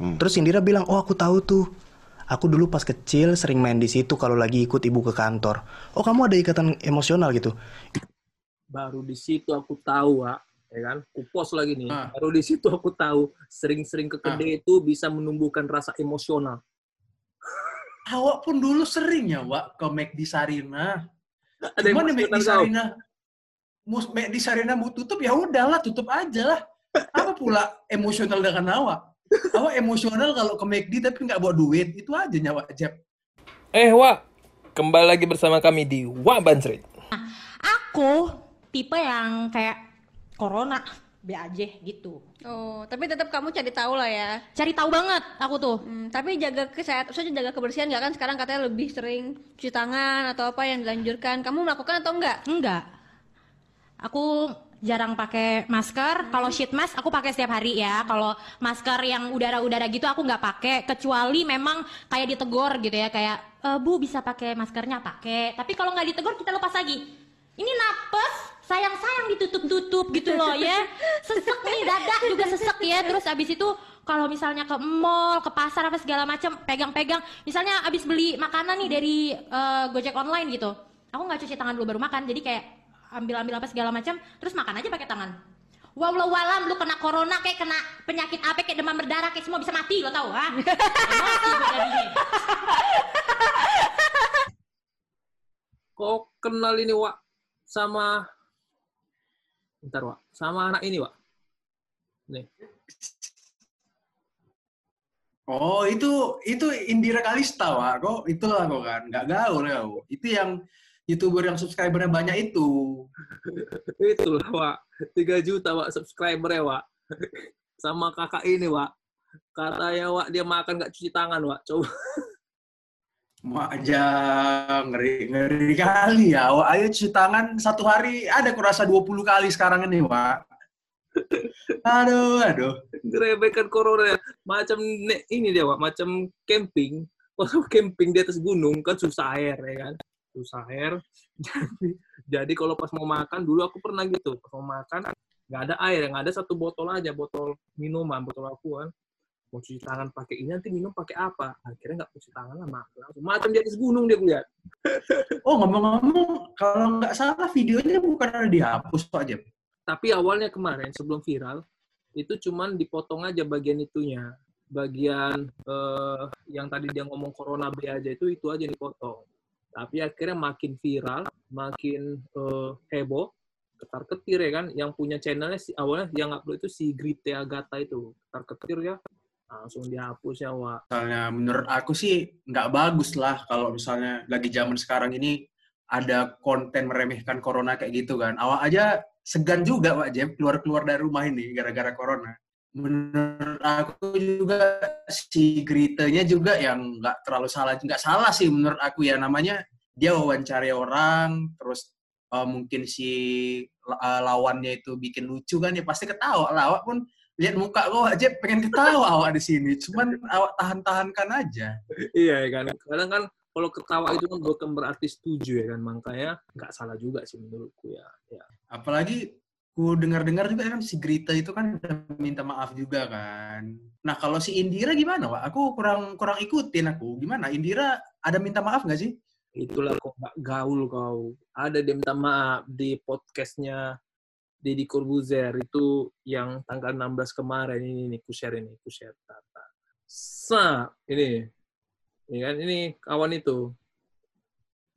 Hmm. Terus Indira bilang, oh aku tahu tuh. Aku dulu pas kecil sering main di situ kalau lagi ikut ibu ke kantor. Oh kamu ada ikatan emosional gitu? Baru di situ aku tahu, Wak. Ya kan? Kupos lagi nih. Ah. Baru di situ aku tahu sering-sering ke Ah. kedai itu bisa menumbuhkan rasa emosional. Awak pun dulu sering ya, Wak, ke McD Sarina. Ada yang Cuman di McD? Sarina, McD Sarina mau tutup ya udahlah, tutup aja lah. Apa pula emosional dengan awak? Awak emosional kalau ke McD tapi nggak bawa duit, itu aja nyawa Jeb. Eh, Wak. Kembali lagi bersama kami di Wak Bansrit. Aku tipe yang kayak corona be aja gitu. Oh, tapi tetap kamu cari tahu lah ya. Cari tahu banget aku tuh. Hmm, tapi jaga kesehatan, maksudnya jaga kebersihan nggak kan sekarang katanya lebih sering cuci tangan atau apa yang dilanjurkan. Kamu melakukan atau enggak? Enggak. Aku jarang pakai masker. Kalau sheet mask aku pakai setiap hari ya. Kalau masker yang udara-udara gitu aku nggak pakai kecuali memang kayak ditegur gitu ya kayak "E, Bu bisa pakai maskernya pakai. Tapi kalau nggak ditegur kita lepas lagi. Ini napes, sayang-sayang ditutup-tutup gitu loh ya. Sesek nih dada juga sesek ya. Terus abis itu kalau misalnya ke mall, ke pasar apa segala macam pegang-pegang. Misalnya abis beli makanan nih dari eh, Gojek online gitu. Aku nggak cuci tangan dulu baru makan. Jadi kayak ambil-ambil apa segala macam, terus makan aja pakai tangan. Walau walam lu kena corona kayak kena penyakit apa kayak demam berdarah kayak semua bisa mati lo tau ha? Kok kenal ini, Wak? Sama... Bentar, Wak. Sama anak ini, Wak. Nih. Oh itu itu Indira Kalista, Wak. Kok itulah kok kan, nggak gaul ya. Itu yang youtuber yang subscribernya banyak itu. Itulah, Wak. 3 juta, Wak, subscriber ya, Wak. Sama kakak ini, Wak. Katanya, Wak, dia makan nggak cuci tangan, Wak. Coba. Mak aja ngeri ngeri kali ya. Wak, ayo cuci tangan satu hari ada kurasa 20 kali sekarang ini, Wak. Aduh, aduh. Gerebekan corona. Macam ini dia, Wak. Macam camping. Kalau camping di atas gunung, kan susah air, ya kan? Susah air. Jadi, jadi kalau pas mau makan, dulu aku pernah gitu. Pas mau makan, nggak ada air. Yang ada satu botol aja, botol minuman, botol aku kan. Mau cuci tangan pakai ini, nanti minum pakai apa? Akhirnya nggak cuci tangan lah, makan langsung. Macam di atas gunung dia lihat. Oh, ngomong-ngomong, kalau nggak salah videonya bukan ada dihapus, Pak Jeb. Tapi awalnya kemarin sebelum viral itu cuman dipotong aja bagian itunya. Bagian eh, yang tadi dia ngomong corona B aja itu itu aja dipotong. Tapi akhirnya makin viral, makin eh, heboh, ketar ketir ya kan. Yang punya channelnya si awalnya yang upload itu si Grite Agatha itu ketar ketir ya langsung dihapus ya Wak. Misalnya menurut aku sih nggak bagus lah kalau misalnya lagi zaman sekarang ini ada konten meremehkan corona kayak gitu kan. Awak aja segan juga Pak Jeb keluar-keluar dari rumah ini gara-gara corona. Menurut aku juga si Gritenya juga yang nggak terlalu salah, nggak salah sih menurut aku ya namanya dia wawancari orang, terus eh, mungkin si la- lawannya itu bikin lucu kan ya pasti ketawa lah. Awak pun lihat muka kok aja pengen ketawa awak di sini. Cuman awak tahan-tahankan aja. Iya ya kan. Kadang kan kalau ketawa itu kan bukan berarti setuju ya kan. Makanya nggak salah juga sih menurutku ya. ya. Apalagi ku dengar-dengar juga kan si Grita itu kan minta maaf juga kan. Nah kalau si Indira gimana, Wak? Aku kurang kurang ikutin aku. Gimana? Indira ada minta maaf nggak sih? Itulah kok nggak gaul kau. Ada dia minta maaf di podcastnya Deddy Corbuzier itu yang tanggal 16 kemarin ini nih ku share ini ku share tata. Sa ini ini kan ini kawan itu.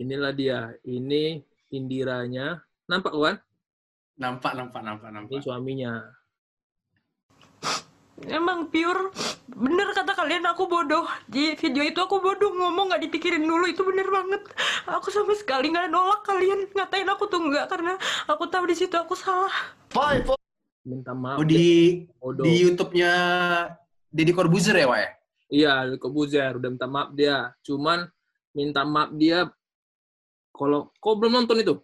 Inilah dia. Ini Indiranya. Nampak kan? Nampak, nampak, nampak, Ini nampak. suaminya. Emang pure bener kata kalian aku bodoh di video itu aku bodoh ngomong nggak dipikirin dulu itu bener banget aku sama sekali nggak nolak kalian ngatain aku tuh nggak karena aku tahu di situ aku salah Minta maaf. Oh di bodoh. di YouTube-nya Deddy Corbuzier ya, Wak ya? Iya, Deddy Corbuzier udah minta maaf dia. Cuman minta maaf dia kalau kau belum nonton itu.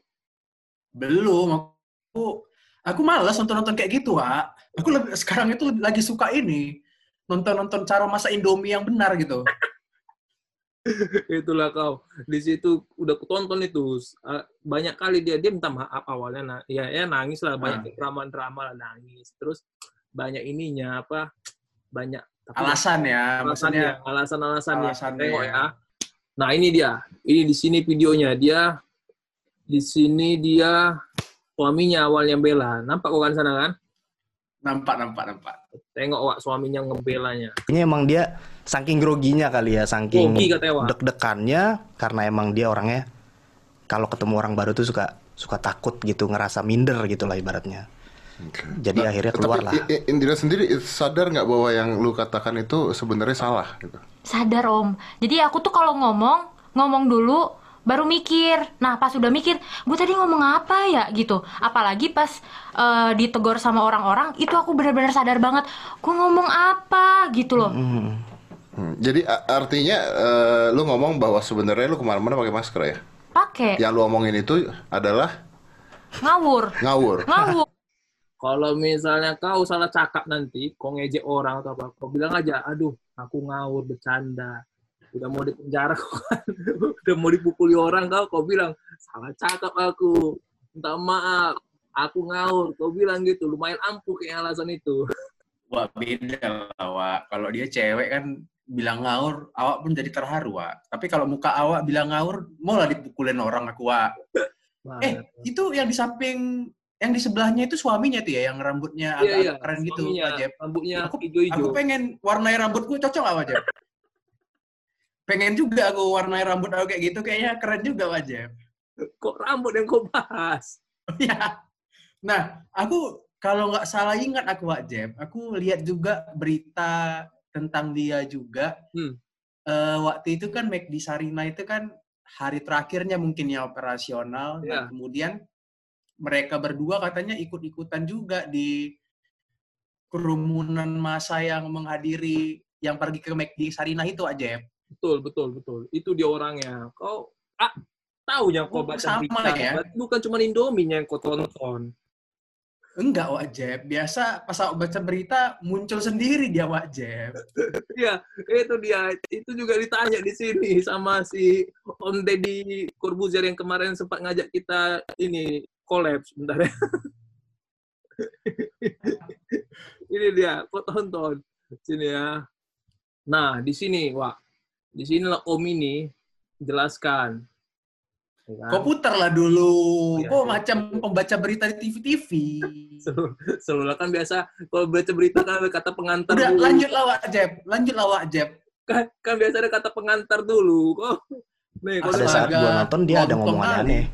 Belum. Aku aku malas nonton-nonton kayak gitu, Wak. Aku lebih, sekarang itu lagi suka ini nonton-nonton cara masak Indomie yang benar gitu. Itulah kau. Di situ udah kutonton itu banyak kali dia dia minta maaf awalnya nah, ya ya nangis lah banyak drama-drama lah nangis. Terus banyak ininya apa? Banyak Alasan ya, maksudnya alasannya, alasannya Tengok ya. ya. Nah ini dia, ini di sini videonya dia, di sini dia suaminya awalnya bela. Nampak kok kan sana kan? nampak nampak nampak. Tengok wak suaminya ngebelanya. Ini emang dia saking groginya kali ya, saking deg-degannya karena emang dia orangnya kalau ketemu orang baru tuh suka suka takut gitu, ngerasa minder gitu lah ibaratnya. Oke. Jadi akhirnya keluar lah. Indira sendiri sadar nggak bahwa yang lu katakan itu sebenarnya salah gitu? Sadar om. Jadi aku tuh kalau ngomong, ngomong dulu, baru mikir. Nah pas udah mikir, gue tadi ngomong apa ya gitu. Apalagi pas eh, ditegur sama orang-orang, itu aku benar-benar sadar banget. Gue ngomong apa gitu loh. Hmm. Hmm, Jadi artinya eh, lu ngomong bahwa sebenarnya lu ke mana-mana pakai masker ya? Pakai Yang lu omongin itu adalah ngawur, ngawur. ngawur. Kalau misalnya kau salah cakap nanti, kau ngejek orang atau apa, kau bilang aja, aduh, aku ngawur bercanda. Udah mau dipenjara kan, udah mau dipukuli orang kau, kau bilang, salah cakap aku, minta maaf, aku ngawur, kau bilang gitu, lumayan ampuh kayak alasan itu. Wah beda lah Wak. Kalau dia cewek kan bilang ngawur, awak pun jadi terharu Wak. Tapi kalau muka awak bilang ngawur, mau lah dipukulin orang aku Wak. Eh, itu yang di samping, yang di sebelahnya itu suaminya tuh ya, yang rambutnya agak iya, iya, keren gitu, Pak Jeb. Rambutnya Aku, hijau-hijau. aku pengen warnai rambutku cocok gak, Pak Jeb? Pengen juga aku warnai rambut aku kayak gitu, kayaknya keren juga, Pak Jeb. Kok rambut yang kau bahas? ya. Nah, aku kalau nggak salah ingat aku Pak Jeb, aku lihat juga berita tentang dia juga. Hmm. Eh, waktu itu kan McD Sarina itu kan hari terakhirnya mungkin ya operasional. Iya. Dan kemudian mereka berdua katanya ikut-ikutan juga di kerumunan massa yang menghadiri yang pergi ke McD Sarina itu Pak Jeb. Betul, betul, betul. Itu dia orangnya. Kau ah, tahu yang kau Oh, baca berita. ya? Bukan cuma Indomie yang kau tonton. Enggak, Wak Jeb. Biasa pas aku baca berita muncul sendiri dia, Wak Jeb. Iya, itu dia. Itu juga ditanya di sini sama si Om Deddy Corbuzier yang kemarin sempat ngajak kita ini collab sebentar ya. ini dia, kau tonton. Sini ya. Nah, di sini, Wak. Di sinilah Om ini jelaskan. Ya kan? Kau putar lah dulu. Iya, Kok iya. macam pembaca berita di TV-TV. Selalu, selalu kan biasa kalau baca berita kan ada kata pengantar Udah, dulu. lanjut lah, Wak Jeb. Lanjut lah, Wak Jeb. Kan, kan biasa ada kata pengantar dulu. Kok nih kau Pada saat gua nonton dia ada ngomongan aneh.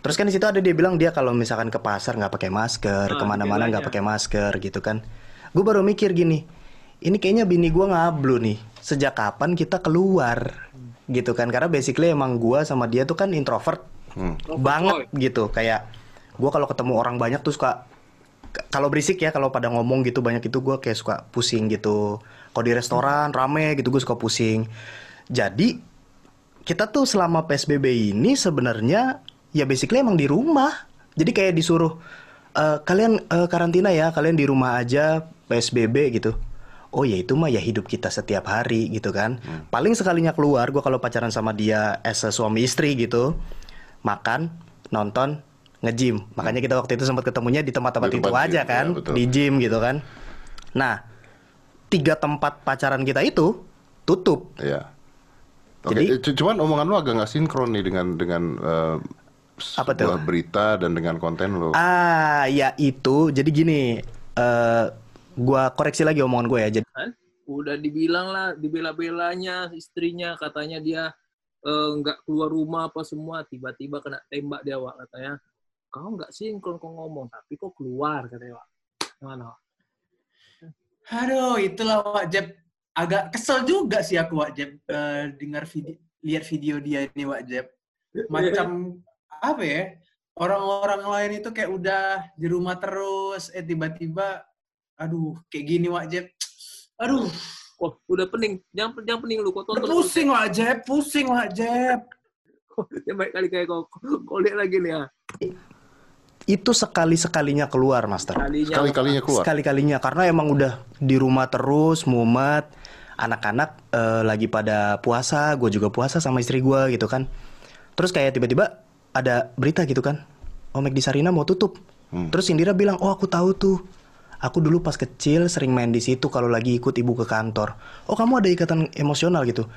Terus kan di situ ada dia bilang dia kalau misalkan ke pasar nggak pakai masker, Ah, ke mana-mana nggak pakai masker gitu kan. Gue baru mikir gini, ini kayaknya bini gua ngablu nih. Sejak kapan kita keluar? Gitu kan? Karena basically emang gua sama dia tuh kan introvert Hmm. banget gitu. Kayak gua kalau ketemu orang banyak tuh suka kalau berisik ya kalau pada ngomong gitu banyak itu gua kayak suka pusing gitu. Kalau di restoran rame gitu gue suka pusing. Jadi kita tuh selama PSBB ini sebenarnya ya basically emang di rumah. Jadi kayak disuruh "Eh, kalian eh, karantina ya, kalian di rumah aja PSBB gitu. Oh ya itu mah ya hidup kita setiap hari gitu kan. Paling sekalinya keluar gua kalau pacaran sama dia as a suami istri gitu. Makan, nonton, nge-gym. Makanya kita waktu itu sempat ketemunya di tempat-tempat itu tempat aja gym, kan, ya, betul. di gym gitu kan. Nah, tiga tempat pacaran kita itu tutup. Iya. Oke, Jadi- eh, cu- cuman omongan lu agak nggak sinkron nih dengan dengan eh, Apa tuh? sebuah berita dan dengan konten lu. Ah, ya itu. Jadi gini, eh gua koreksi lagi omongan gue ya. Jadi kan udah dibilang lah dibela-belanya istrinya katanya dia eh, nggak keluar rumah apa semua tiba-tiba kena tembak dia Wak katanya kau nggak sinkron kau ngomong tapi kok keluar katanya Wak gimana Wak? Aduh, itulah Wak Jeb. Agak kesel juga sih aku Wak Jeb eh, dengar video lihat video dia ini Wak Jeb. Macam apa ya? Orang-orang lain itu kayak udah di rumah terus, eh tiba-tiba aduh, kayak gini Wak Jeb. Aduh, Wah, udah pening. Jangan jangan pening lu. Udah tonton. pusing Wak Jeb, pusing Wak Jeb. Ya baik kali kayak. Kau lihat lagi nih ya. itu sekali-sekalinya keluar, Master. Kalinya. Sekali-kalinya keluar. Sekali-kalinya karena emang udah di rumah terus, mumet. Anak-anak eh, lagi pada puasa, gue juga puasa sama istri gue gitu kan. Terus kayak tiba-tiba ada berita gitu kan. Oh, di Sarina mau tutup. Hmm. Terus Indira bilang, "Oh, aku tahu tuh. Aku dulu pas kecil sering main di situ kalau lagi ikut ibu ke kantor. Oh kamu ada ikatan emosional gitu?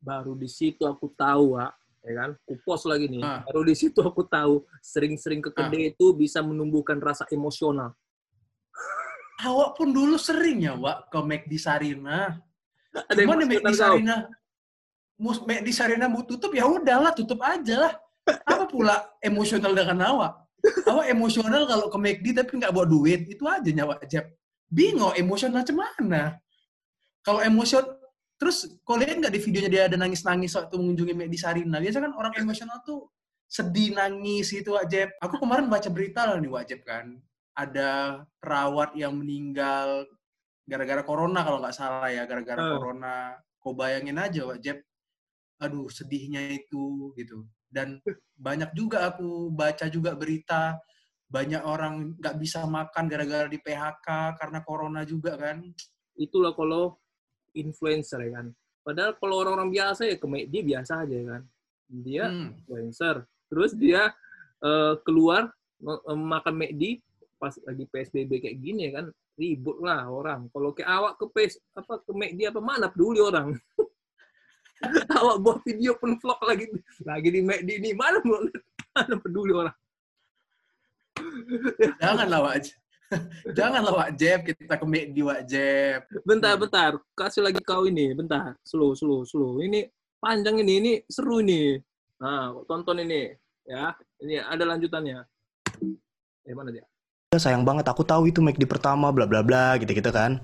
Baru di situ aku tahu, Wak. Ya kan? Kupos lagi nih. Ah. Baru di situ aku tahu sering-sering ke kedai itu bisa menumbuhkan rasa emosional. Awak pun dulu sering ya, Wak, ke McD Sarina. Ada Cuman di emosional McD. Sarina, mus McD Sarina mau tutup ya udahlah, tutup aja lah. Apa pula emosional dengan awak? Awak emosional kalau ke McD tapi nggak bawa duit, itu aja nyawa Jeb. Bingung emosional macam mana? Kalau emosion, terus kau lihat nggak di videonya dia ada nangis-nangis waktu mengunjungi McD Sarina? Biasa kan orang emosional tuh sedih nangis gitu Wak Jeb. Aku kemarin baca berita lah nih Wak Jeb kan. Ada perawat yang meninggal gara-gara corona kalau nggak salah ya, gara-gara Hmm. corona. Kau bayangin aja Wak Jeb. Aduh sedihnya itu gitu. Dan banyak juga aku baca juga berita banyak orang nggak bisa makan gara-gara di PHK karena corona juga kan. Itulah kalau influencer ya kan. Padahal kalau orang-orang biasa ya ke McD biasa aja kan. Dia Hmm. influencer. Terus dia eh, keluar eh, makan McD pas lagi PSBB kayak gini ya kan ribut lah orang. Kalau kayak awak ke PS apa ke McD apa mana peduli orang. awak buat video pun vlog lagi lagi di McD ini mana mau- mana peduli orang. Janganlah Wak. Janganlah Wak Jeb, kita ke McD Wak Jeb. Bentar, bentar. Kasih lagi kau ini. Bentar. Slow, slow, slow. Ini panjang ini. Ini seru ini. Nah, tonton ini. Ya. Ini ada lanjutannya. Eh, mana dia? Ya sayang banget aku tahu itu make di pertama bla bla bla gitu-gitu kan.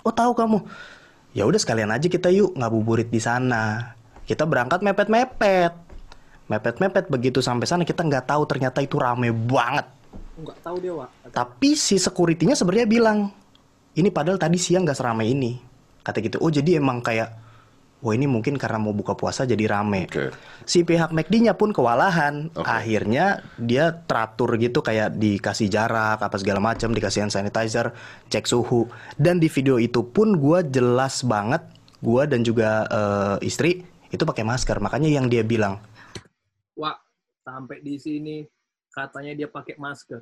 Oh tahu kamu. Ya udah sekalian aja kita yuk ngabuburit di sana. Kita berangkat mepet-mepet. Mepet-mepet begitu sampai sana kita nggak tahu ternyata itu rame banget. Enggak tahu dia, Wak. Tapi si security-nya sebenarnya bilang, ini padahal tadi siang nggak seramai ini. Kata gitu. Oh jadi emang kayak, wah ini mungkin karena mau buka puasa jadi rame. Oke. Si pihak McD-nya pun kewalahan. Oke. Akhirnya dia teratur gitu kayak dikasih jarak apa segala macam, dikasih hand sanitizer, cek suhu. Dan di video itu pun gua jelas banget, gua dan juga eh, istri itu pakai masker. Makanya yang dia bilang, Wak, sampai di sini katanya dia pakai masker.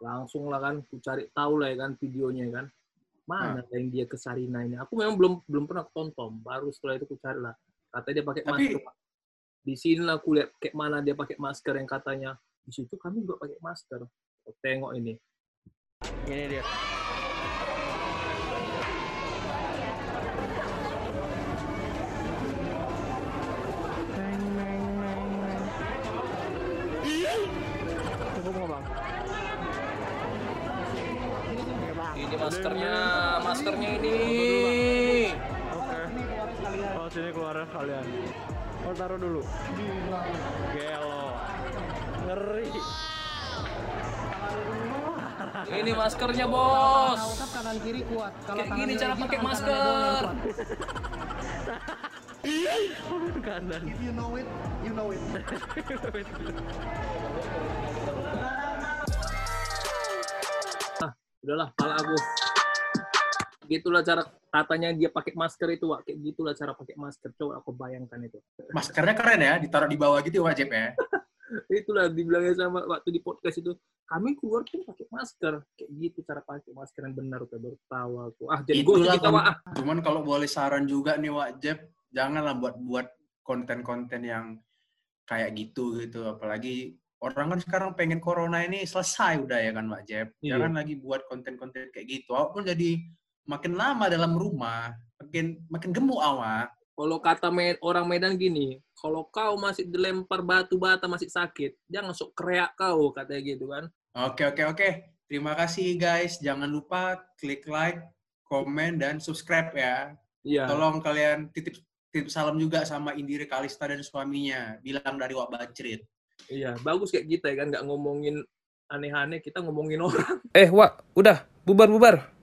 Langsung lah kan, ku cari tahu lah ya kan videonya kan. Mana yang dia ke Sarina ini? Aku memang belum belum pernah tonton. Baru setelah itu ku cari lah. Katanya dia pakai Tapi- masker. Di sini lah aku lihat kayak mana dia pakai masker yang katanya di situ kami juga pakai masker. Kau Tengok ini. Ini dia. Ini maskernya, maskernya ini. Oke. Oh sini keluar kalian. Oh taruh dulu. Gelo. Ngeri. Ini maskernya, Bos. Kayak gini cara pakai masker. Kanan. Udahlah, pala aku. Gitulah cara katanya dia pakai masker itu, Wak. Kayak gitulah cara pakai masker. Coba aku bayangkan itu. Maskernya keren ya, ditaruh di bawah gitu Wak Jeb ya. Itulah dibilangnya sama waktu di podcast itu. Kami keluar pun pakai masker. Kayak gitu cara pakai masker yang benar. Udah baru tahu aku. Ah, jadi gue kita, Wak. Ah. Cuman kalau boleh saran juga nih Wak Jeb, janganlah buat buat konten-konten yang kayak gitu gitu. Apalagi orang kan sekarang pengen corona ini selesai udah ya kan Wak Jeb. Iya. Jangan lagi buat konten-konten kayak gitu. Awak pun jadi makin lama dalam rumah, makin makin gemuk awak. Kalau kata Me- orang Medan gini, kalau kau masih dilempar batu bata masih sakit, jangan sok kreak kau, katanya gitu kan. Oke oke oke. Terima kasih guys. Jangan lupa klik like, komen dan subscribe ya. Iya. Tolong kalian titip titip salam juga sama Indira Kalista dan suaminya. Bilang dari Wak Bacrit. Iya, bagus kayak kita ya kan, nggak ngomongin aneh-aneh, kita ngomongin orang. Eh, Wak, udah, bubar-bubar.